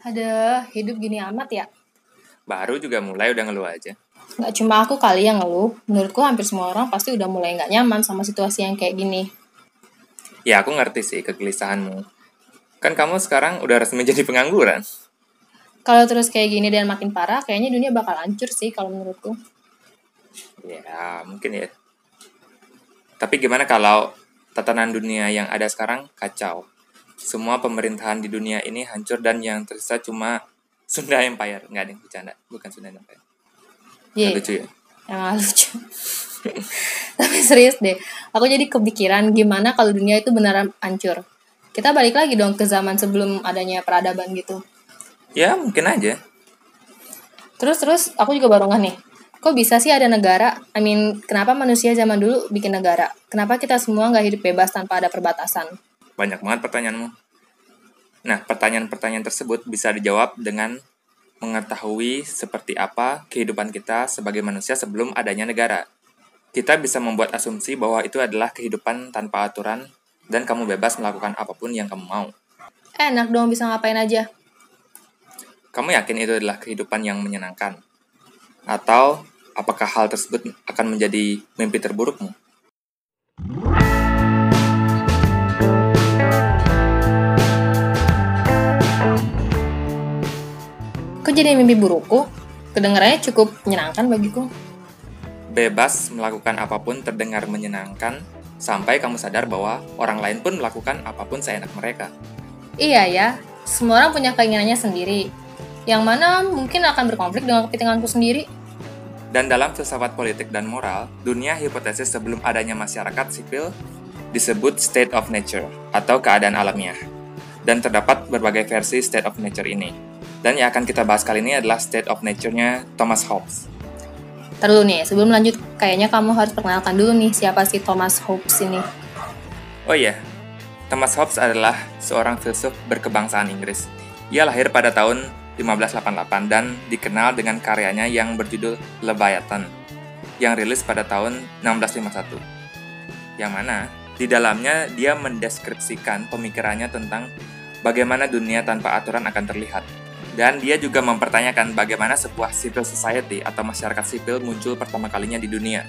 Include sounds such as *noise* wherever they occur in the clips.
Ada hidup gini amat ya? Baru juga mulai udah ngeluh aja. Nggak cuma aku kali yang ngeluh. Menurutku hampir semua orang pasti udah mulai nggak nyaman sama situasi yang kayak gini. Ya aku ngerti sih kegelisahanmu. Kan kamu sekarang udah resmi *laughs* jadi pengangguran. Kalau terus kayak gini dan makin parah, kayaknya dunia bakal hancur sih kalau menurutku. Ya mungkin ya. Tapi gimana kalau tatanan dunia yang ada sekarang kacau? Semua pemerintahan di dunia ini hancur dan yang tersisa cuma Sunda Empire. Nggak ada yang bercanda. Bukan Sunda Empire. Iya, Lucu ya? emang lucu. *laughs* Tapi serius deh, aku jadi kepikiran gimana kalau dunia itu beneran hancur. Kita balik lagi dong ke zaman sebelum adanya peradaban gitu. Ya mungkin aja. Terus terus aku juga baru nih. Kok bisa sih ada negara? I mean, kenapa manusia zaman dulu bikin negara? Kenapa kita semua nggak hidup bebas tanpa ada perbatasan? Banyak banget pertanyaanmu. Nah, pertanyaan-pertanyaan tersebut bisa dijawab dengan mengetahui seperti apa kehidupan kita sebagai manusia sebelum adanya negara. Kita bisa membuat asumsi bahwa itu adalah kehidupan tanpa aturan dan kamu bebas melakukan apa pun yang kamu mau. Enak dong bisa ngapain aja. Kamu yakin itu adalah kehidupan yang menyenangkan? Atau apakah hal tersebut akan menjadi mimpi terburukmu? Jadi mimpi burukku? Kedengarannya cukup menyenangkan bagiku. Bebas melakukan apa pun terdengar menyenangkan sampai kamu sadar bahwa orang lain pun melakukan apa pun seenak mereka. Iya ya, semua orang punya keinginannya sendiri. Yang mana mungkin akan berkonflik dengan kepentinganku sendiri. Dan dalam filsafat politik dan moral, dunia hipotesis sebelum adanya masyarakat sipil disebut state of nature atau keadaan alamiah. Dan terdapat berbagai versi state of nature ini. Dan yang akan kita bahas kali ini adalah state of nature-nya Thomas Hobbes. Ntar dulu nih, sebelum lanjut, kayaknya kamu harus perkenalkan dulu nih siapa sih Thomas Hobbes ini. Oh iya, Thomas Hobbes adalah seorang filsuf berkebangsaan Inggris. Ia lahir pada tahun 1588 dan dikenal dengan karyanya yang berjudul Leviathan, yang rilis pada tahun 1651. Yang mana di dalamnya dia mendeskripsikan pemikirannya tentang bagaimana dunia tanpa aturan akan terlihat. Dan dia juga mempertanyakan bagaimana sebuah civil society atau masyarakat sipil muncul pertama kalinya di dunia.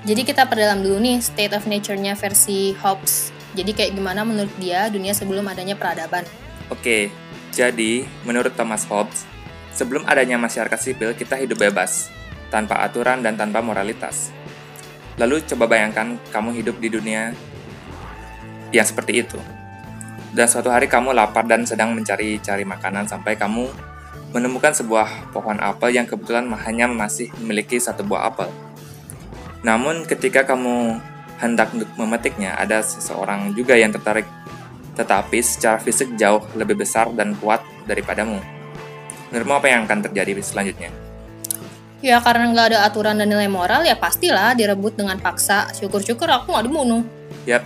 Jadi kita perdalam dulu nih state of nature-nya versi Hobbes. Jadi kayak gimana menurut dia dunia sebelum adanya peradaban. Oke, jadi menurut Thomas Hobbes, sebelum adanya masyarakat sipil kita hidup bebas, tanpa aturan dan tanpa moralitas. Lalu coba bayangkan kamu hidup di dunia yang seperti itu. Dan suatu hari kamu lapar dan sedang mencari-cari makanan sampai kamu menemukan sebuah pohon apel yang kebetulan hanya masih memiliki satu buah apel. Namun ketika kamu hendak untuk memetiknya, ada seseorang juga yang tertarik, tetapi secara fisik jauh lebih besar dan kuat daripadamu. Menurutmu apa yang akan terjadi selanjutnya? Ya karena nggak ada aturan dan nilai moral ya pastilah direbut dengan paksa. Syukur-syukur aku nggak dibunuh. Yap,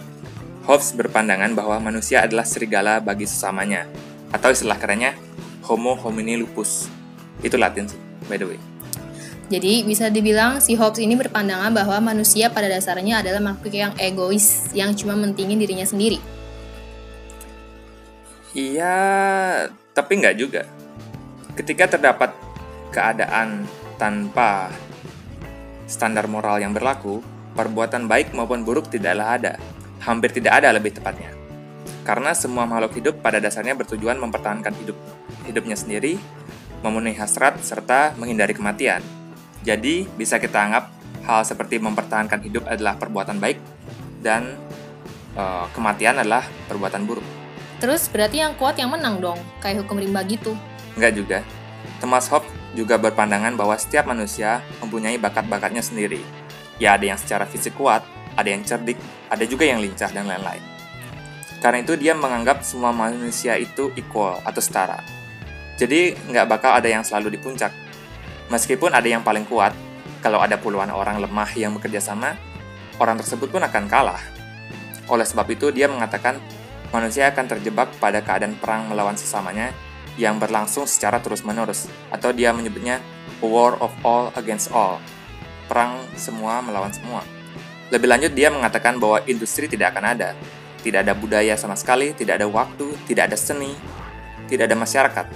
Hobbes berpandangan bahwa manusia adalah serigala bagi sesamanya, atau istilah kerennya Homo homini lupus. Itu Latin by the way. Jadi bisa dibilang si Hobbes ini berpandangan bahwa manusia pada dasarnya adalah makhluk yang egois, yang cuma mentingin dirinya sendiri. Iya, tapi nggak juga. Ketika terdapat keadaan tanpa standar moral yang berlaku, perbuatan baik maupun buruk tidaklah ada. Hampir tidak ada lebih tepatnya. Karena semua makhluk hidup pada dasarnya bertujuan mempertahankan hidup hidupnya sendiri, memenuhi hasrat, serta menghindari kematian. Jadi, bisa kita anggap hal seperti mempertahankan hidup adalah perbuatan baik dan uh, kematian adalah perbuatan buruk. Terus berarti yang kuat yang menang dong, kayak hukum rimba gitu. Enggak juga. Thomas Hobbes juga berpandangan bahwa setiap manusia mempunyai bakat-bakatnya sendiri. Ya ada yang secara fisik kuat, ada yang cerdik, ada juga yang lincah dan lain-lain. Karena itu dia menganggap semua manusia itu equal atau setara. Jadi nggak bakal ada yang selalu di puncak. Meskipun ada yang paling kuat, kalau ada puluhan orang lemah yang bekerja sama, orang tersebut pun akan kalah. Oleh sebab itu dia mengatakan manusia akan terjebak pada keadaan perang melawan sesamanya yang berlangsung secara terus-menerus, atau dia menyebutnya war of all against all, perang semua melawan semua. Lebih lanjut, dia mengatakan bahwa industri tidak akan ada, tidak ada budaya sama sekali, tidak ada waktu, tidak ada seni, tidak ada masyarakat.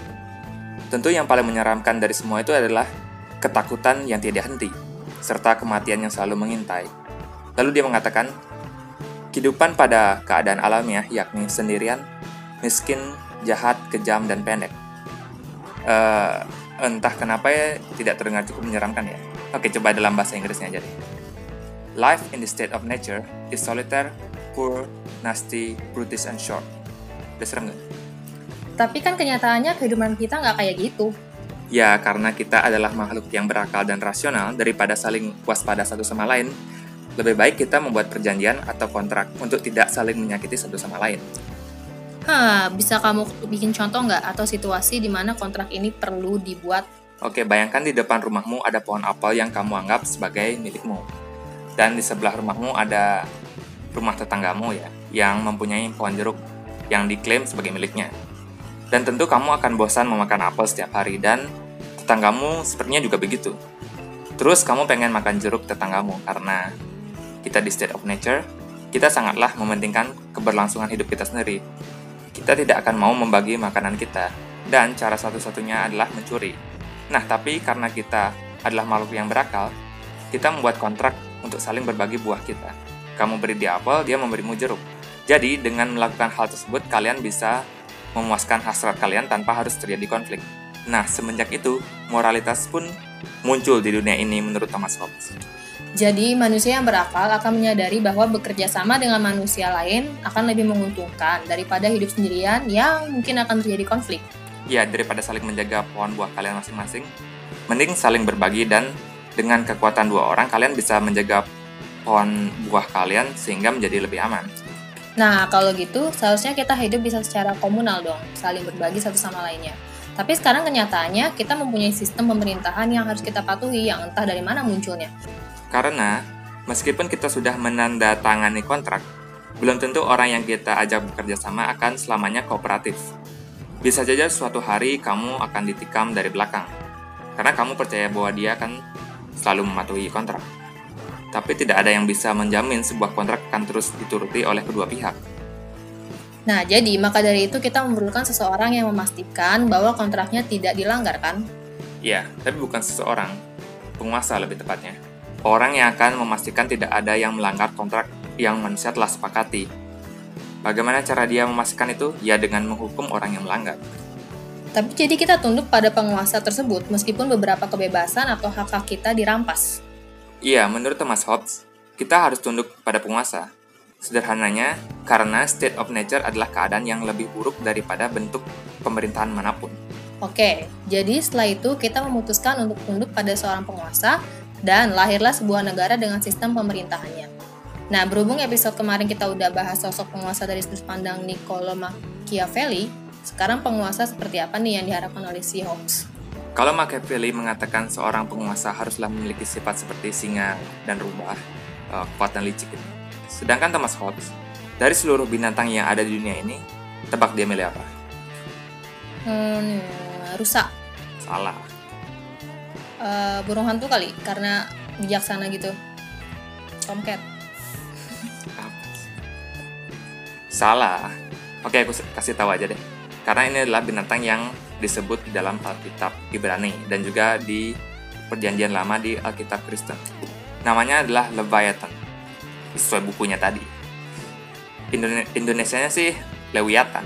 Tentu yang paling menyeramkan dari semua itu adalah ketakutan yang tidak henti, serta kematian yang selalu mengintai. Lalu dia mengatakan, kehidupan pada keadaan alamiah yakni sendirian, miskin, jahat, kejam, dan pendek. Uh, entah kenapa ya tidak terdengar cukup menyeramkan ya. Oke, coba dalam bahasa Inggrisnya aja deh. Life in the state of nature is solitary, poor, nasty, brutish, and short. Udah serem gak? Tapi kan kenyataannya kehidupan kita nggak kayak gitu. Ya, karena kita adalah makhluk yang berakal dan rasional daripada saling waspada satu sama lain, lebih baik kita membuat perjanjian atau kontrak untuk tidak saling menyakiti satu sama lain. Hah, bisa kamu bikin contoh nggak atau situasi di mana kontrak ini perlu dibuat? Oke, bayangkan di depan rumahmu ada pohon apel yang kamu anggap sebagai milikmu. Dan di sebelah rumahmu ada rumah tetanggamu ya, yang mempunyai pohon jeruk yang diklaim sebagai miliknya. Dan tentu kamu akan bosan memakan apel setiap hari dan tetanggamu sepertinya juga begitu. Terus kamu pengen makan jeruk tetanggamu karena kita di state of nature, kita sangatlah mementingkan keberlangsungan hidup kita sendiri. Kita tidak akan mau membagi makanan kita, dan cara satu-satunya adalah mencuri. Nah, tapi karena kita adalah makhluk yang berakal, kita membuat kontrak untuk saling berbagi buah kita. Kamu beri dia apel, dia memberimu jeruk. Jadi, dengan melakukan hal tersebut, kalian bisa memuaskan hasrat kalian tanpa harus terjadi konflik. Nah, semenjak itu, moralitas pun muncul di dunia ini menurut Thomas Hobbes. Jadi, manusia yang berakal akan menyadari bahwa bekerja sama dengan manusia lain akan lebih menguntungkan daripada hidup sendirian yang mungkin akan terjadi konflik. Ya, daripada saling menjaga pohon buah kalian masing-masing, mending saling berbagi dan dengan kekuatan dua orang kalian bisa menjaga pohon buah kalian sehingga menjadi lebih aman. Nah, kalau gitu, seharusnya kita hidup bisa secara komunal dong, saling berbagi satu sama lainnya. Tapi sekarang kenyataannya, kita mempunyai sistem pemerintahan yang harus kita patuhi yang entah dari mana munculnya. Karena, meskipun kita sudah menandatangani kontrak, belum tentu orang yang kita ajak bekerja sama akan selamanya kooperatif. Bisa saja suatu hari kamu akan ditikam dari belakang, karena kamu percaya bahwa dia akan selalu mematuhi kontrak tapi tidak ada yang bisa menjamin sebuah kontrak akan terus dituruti oleh kedua pihak. Nah, jadi maka dari itu kita memerlukan seseorang yang memastikan bahwa kontraknya tidak dilanggar, kan? Ya, tapi bukan seseorang, penguasa lebih tepatnya. Orang yang akan memastikan tidak ada yang melanggar kontrak yang manusia telah sepakati. Bagaimana cara dia memastikan itu? Ya dengan menghukum orang yang melanggar. Tapi jadi kita tunduk pada penguasa tersebut meskipun beberapa kebebasan atau hak-hak kita dirampas. Iya, menurut Thomas Hobbes, kita harus tunduk pada penguasa. Sederhananya, karena state of nature adalah keadaan yang lebih buruk daripada bentuk pemerintahan mana pun. Oke, jadi setelah itu kita memutuskan untuk tunduk pada seorang penguasa dan lahirlah sebuah negara dengan sistem pemerintahannya. Nah, berhubung episode kemarin kita udah bahas sosok penguasa dari sudut pandang Niccolo Machiavelli, sekarang penguasa seperti apa nih yang diharapkan oleh si Hobbes? Kalau Machiavelli mengatakan seorang penguasa haruslah memiliki sifat seperti singa dan rubah, uh, kuat dan licik. Sedangkan Thomas Hobbes, dari seluruh binatang yang ada di dunia ini, tebak dia milih apa? Hmm, rusak. Salah. Uh, burung hantu kali, karena bijaksana gitu. Tomcat. Salah. Oke, aku kasih tahu aja deh. Karena ini adalah binatang yang disebut di dalam Alkitab Ibrani dan juga di Perjanjian Lama di Alkitab Kristen. Namanya adalah Leviathan, sesuai bukunya tadi. Indonesia-nya sih Lewiatan,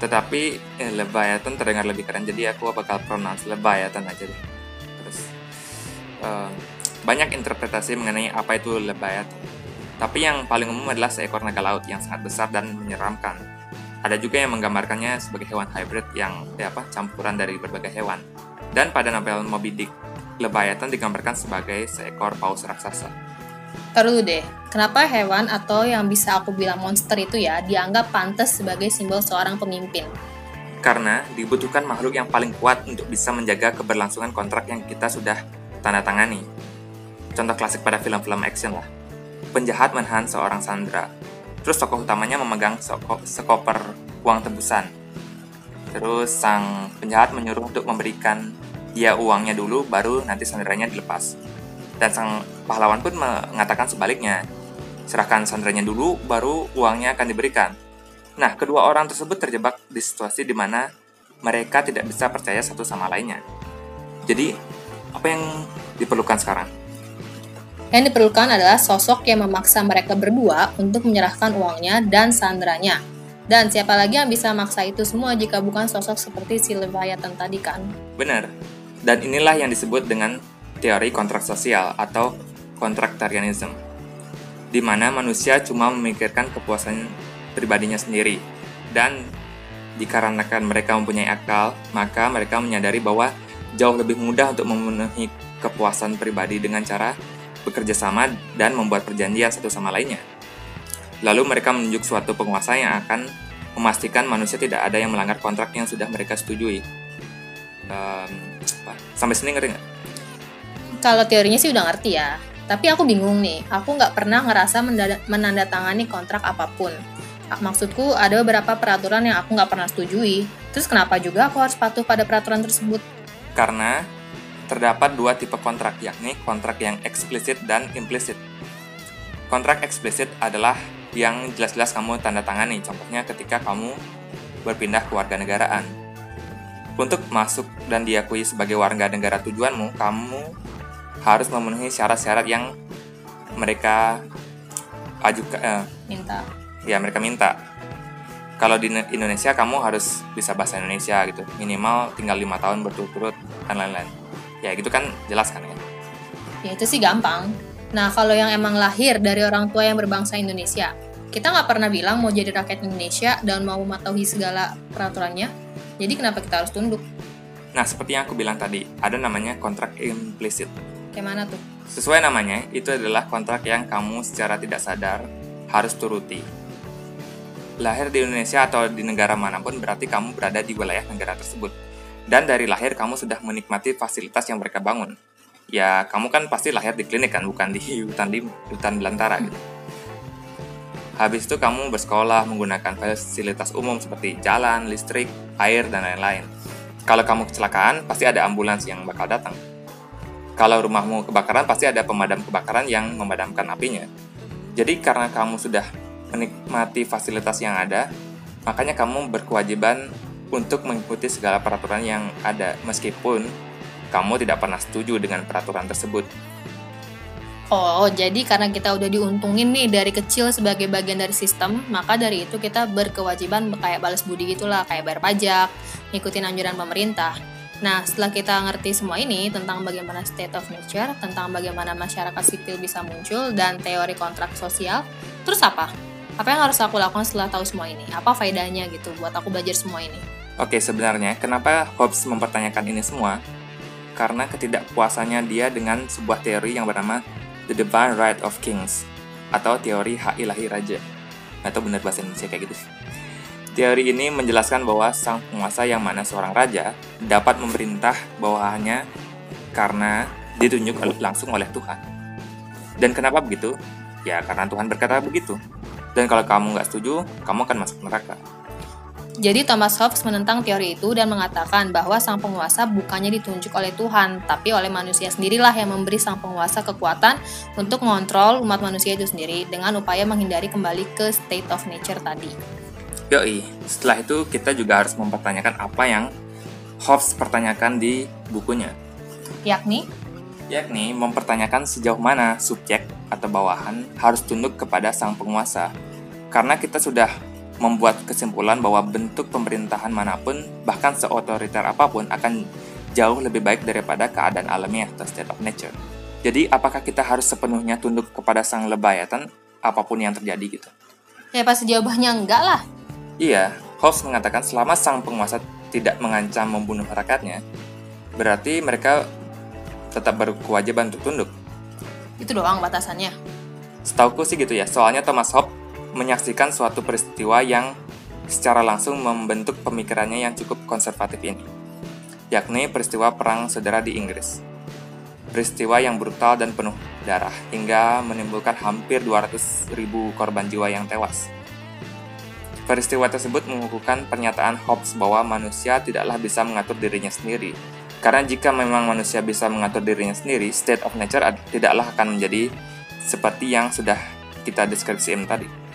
tetapi eh, Leviathan terdengar lebih keren, jadi aku bakal pronounce Leviathan aja deh. Terus uh, banyak interpretasi mengenai apa itu Leviathan. Tapi yang paling umum adalah seekor naga laut yang sangat besar dan menyeramkan ada juga yang menggambarkannya sebagai hewan hybrid yang ya apa campuran dari berbagai hewan. Dan pada novel Moby Dick, Leviathan digambarkan sebagai seekor paus raksasa. Taruh deh, kenapa hewan atau yang bisa aku bilang monster itu ya dianggap pantas sebagai simbol seorang pemimpin? Karena dibutuhkan makhluk yang paling kuat untuk bisa menjaga keberlangsungan kontrak yang kita sudah tanda tangani. Contoh klasik pada film-film action lah. Penjahat menahan seorang sandera, Terus tokoh utamanya memegang sekoper uang tebusan. Terus sang penjahat menyuruh untuk memberikan dia uangnya dulu, baru nanti sanderanya dilepas. Dan sang pahlawan pun mengatakan sebaliknya, serahkan sanderanya dulu, baru uangnya akan diberikan. Nah, kedua orang tersebut terjebak di situasi di mana mereka tidak bisa percaya satu sama lainnya. Jadi, apa yang diperlukan sekarang? Yang diperlukan adalah sosok yang memaksa mereka berdua untuk menyerahkan uangnya dan sandranya. Dan siapa lagi yang bisa maksa itu semua jika bukan sosok seperti si Leviathan tadi kan? Benar. Dan inilah yang disebut dengan teori kontrak sosial atau contractarianism, di mana manusia cuma memikirkan kepuasan pribadinya sendiri. Dan dikarenakan mereka mempunyai akal, maka mereka menyadari bahwa jauh lebih mudah untuk memenuhi kepuasan pribadi dengan cara bekerja sama dan membuat perjanjian satu sama lainnya. Lalu mereka menunjuk suatu penguasa yang akan memastikan manusia tidak ada yang melanggar kontrak yang sudah mereka setujui. Um, sampai sini ngerti nggak? Kalau teorinya sih udah ngerti ya. Tapi aku bingung nih, aku nggak pernah ngerasa menandatangani kontrak apa pun. Maksudku ada beberapa peraturan yang aku nggak pernah setujui. Terus kenapa juga aku harus patuh pada peraturan tersebut? Karena terdapat dua tipe kontrak, yakni kontrak yang eksplisit dan implisit. Kontrak eksplisit adalah yang jelas-jelas kamu tanda tangani, contohnya ketika kamu berpindah ke warga negaraan. Untuk masuk dan diakui sebagai warga negara tujuanmu, kamu harus memenuhi syarat-syarat yang mereka ajukan. Eh, minta. Ya, mereka minta. Kalau di Indonesia kamu harus bisa bahasa Indonesia gitu, minimal tinggal lima tahun berturut-turut dan lain-lain ya gitu kan jelas kan ya? Ya itu sih gampang. Nah kalau yang emang lahir dari orang tua yang berbangsa Indonesia kita nggak pernah bilang mau jadi rakyat Indonesia dan mau mematuhi segala peraturannya. Jadi kenapa kita harus tunduk? Nah seperti yang aku bilang tadi ada namanya kontrak implisit. Kayak mana tuh? Sesuai namanya itu adalah kontrak yang kamu secara tidak sadar harus turuti. Lahir di Indonesia atau di negara mana pun berarti kamu berada di wilayah negara tersebut dan dari lahir kamu sudah menikmati fasilitas yang mereka bangun. Ya, kamu kan pasti lahir di klinik kan, bukan di *laughs* hutan di hutan belantara gitu. Habis itu kamu bersekolah menggunakan fasilitas umum seperti jalan, listrik, air, dan lain-lain. Kalau kamu kecelakaan, pasti ada ambulans yang bakal datang. Kalau rumahmu kebakaran, pasti ada pemadam kebakaran yang memadamkan apinya. Jadi karena kamu sudah menikmati fasilitas yang ada, makanya kamu berkewajiban untuk mengikuti segala peraturan yang ada, meskipun kamu tidak pernah setuju dengan peraturan tersebut. Oh, jadi karena kita udah diuntungin nih dari kecil sebagai bagian dari sistem, maka dari itu kita berkewajiban kayak balas budi gitulah, kayak bayar pajak, ngikutin anjuran pemerintah. Nah, setelah kita ngerti semua ini tentang bagaimana state of nature, tentang bagaimana masyarakat sipil bisa muncul, dan teori kontrak sosial, terus apa? Apa yang harus aku lakukan setelah tahu semua ini? Apa faedahnya gitu buat aku belajar semua ini? Oke, sebenarnya kenapa Hobbes mempertanyakan ini semua? Karena ketidakpuasannya dia dengan sebuah teori yang bernama The Divine Right of Kings atau teori hak ilahi raja. Atau benar bahasa Indonesia kayak gitu. Teori ini menjelaskan bahwa sang penguasa yang mana seorang raja dapat memerintah bawahannya karena ditunjuk langsung oleh Tuhan. Dan kenapa begitu? Ya karena Tuhan berkata begitu. Dan kalau kamu nggak setuju, kamu akan masuk neraka. Jadi Thomas Hobbes menentang teori itu dan mengatakan bahwa sang penguasa bukannya ditunjuk oleh Tuhan, tapi oleh manusia sendirilah yang memberi sang penguasa kekuatan untuk mengontrol umat manusia itu sendiri dengan upaya menghindari kembali ke state of nature tadi. Yoi, setelah itu kita juga harus mempertanyakan apa yang Hobbes pertanyakan di bukunya. Yakni? Yakni mempertanyakan sejauh mana subjek atau bawahan harus tunduk kepada sang penguasa. Karena kita sudah membuat kesimpulan bahwa bentuk pemerintahan mana pun, bahkan seotoriter apa pun, akan jauh lebih baik daripada keadaan alamiah atau state of nature. Jadi, apakah kita harus sepenuhnya tunduk kepada sang lebayatan, apa pun yang terjadi gitu? Ya, pasti jawabannya enggak lah. Iya, Hobbes mengatakan selama sang penguasa tidak mengancam membunuh rakyatnya, berarti mereka tetap berkewajiban untuk tunduk. Itu doang batasannya. Setauku sih gitu ya, soalnya Thomas Hobbes menyaksikan suatu peristiwa yang secara langsung membentuk pemikirannya yang cukup konservatif ini, yakni peristiwa Perang Saudara di Inggris. Peristiwa yang brutal dan penuh darah, hingga menimbulkan hampir 200 ribu korban jiwa yang tewas. Peristiwa tersebut mengukuhkan pernyataan Hobbes bahwa manusia tidaklah bisa mengatur dirinya sendiri, karena jika memang manusia bisa mengatur dirinya sendiri, state of nature tidaklah akan menjadi seperti yang sudah kita deskripsikan tadi.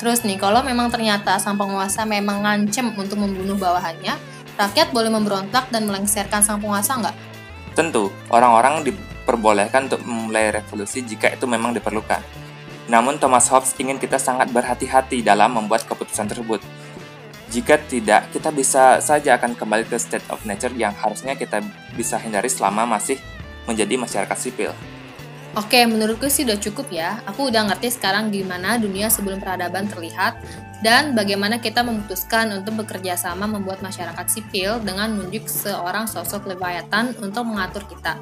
Terus nih, kalau memang ternyata sang penguasa memang ngancem untuk membunuh bawahannya, rakyat boleh memberontak dan melengsarkan sang penguasa nggak? Tentu, orang-orang diperbolehkan untuk memulai revolusi jika itu memang diperlukan. Namun Thomas Hobbes ingin kita sangat berhati-hati dalam membuat keputusan tersebut. Jika tidak, kita bisa saja akan kembali ke state of nature yang harusnya kita bisa hindari selama masih menjadi masyarakat sipil. Oke, menurutku sih udah cukup ya. Aku udah ngerti sekarang gimana dunia sebelum peradaban terlihat dan bagaimana kita memutuskan untuk bekerja sama membuat masyarakat sipil dengan menunjuk seorang sosok Leviathan untuk mengatur kita.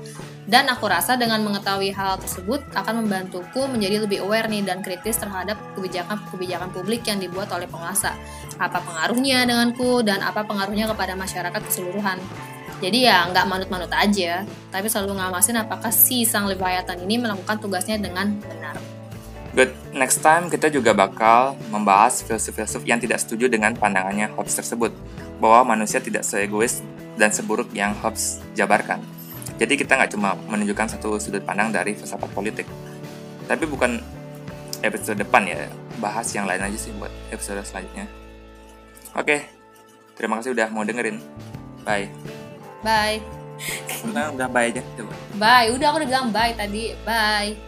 Dan aku rasa dengan mengetahui hal tersebut akan membantuku menjadi lebih aware nih dan kritis terhadap kebijakan-kebijakan publik yang dibuat oleh penguasa. Apa pengaruhnya denganku dan apa pengaruhnya kepada masyarakat keseluruhan. Jadi ya nggak manut-manut aja, tapi selalu ngawasin apakah si sang Leviathan ini melakukan tugasnya dengan benar. Good, next time kita juga bakal membahas filsuf-filsuf yang tidak setuju dengan pandangannya Hobbes tersebut, bahwa manusia tidak seegois dan seburuk yang Hobbes jabarkan. Jadi kita nggak cuma menunjukkan satu sudut pandang dari filsafat politik, tapi bukan episode depan ya, bahas yang lain aja sih buat episode selanjutnya. Oke, terima kasih udah mau dengerin. Bye. Bye. Udah, udah bye aja. Coba. Bye. Udah aku udah bilang bye tadi. Bye.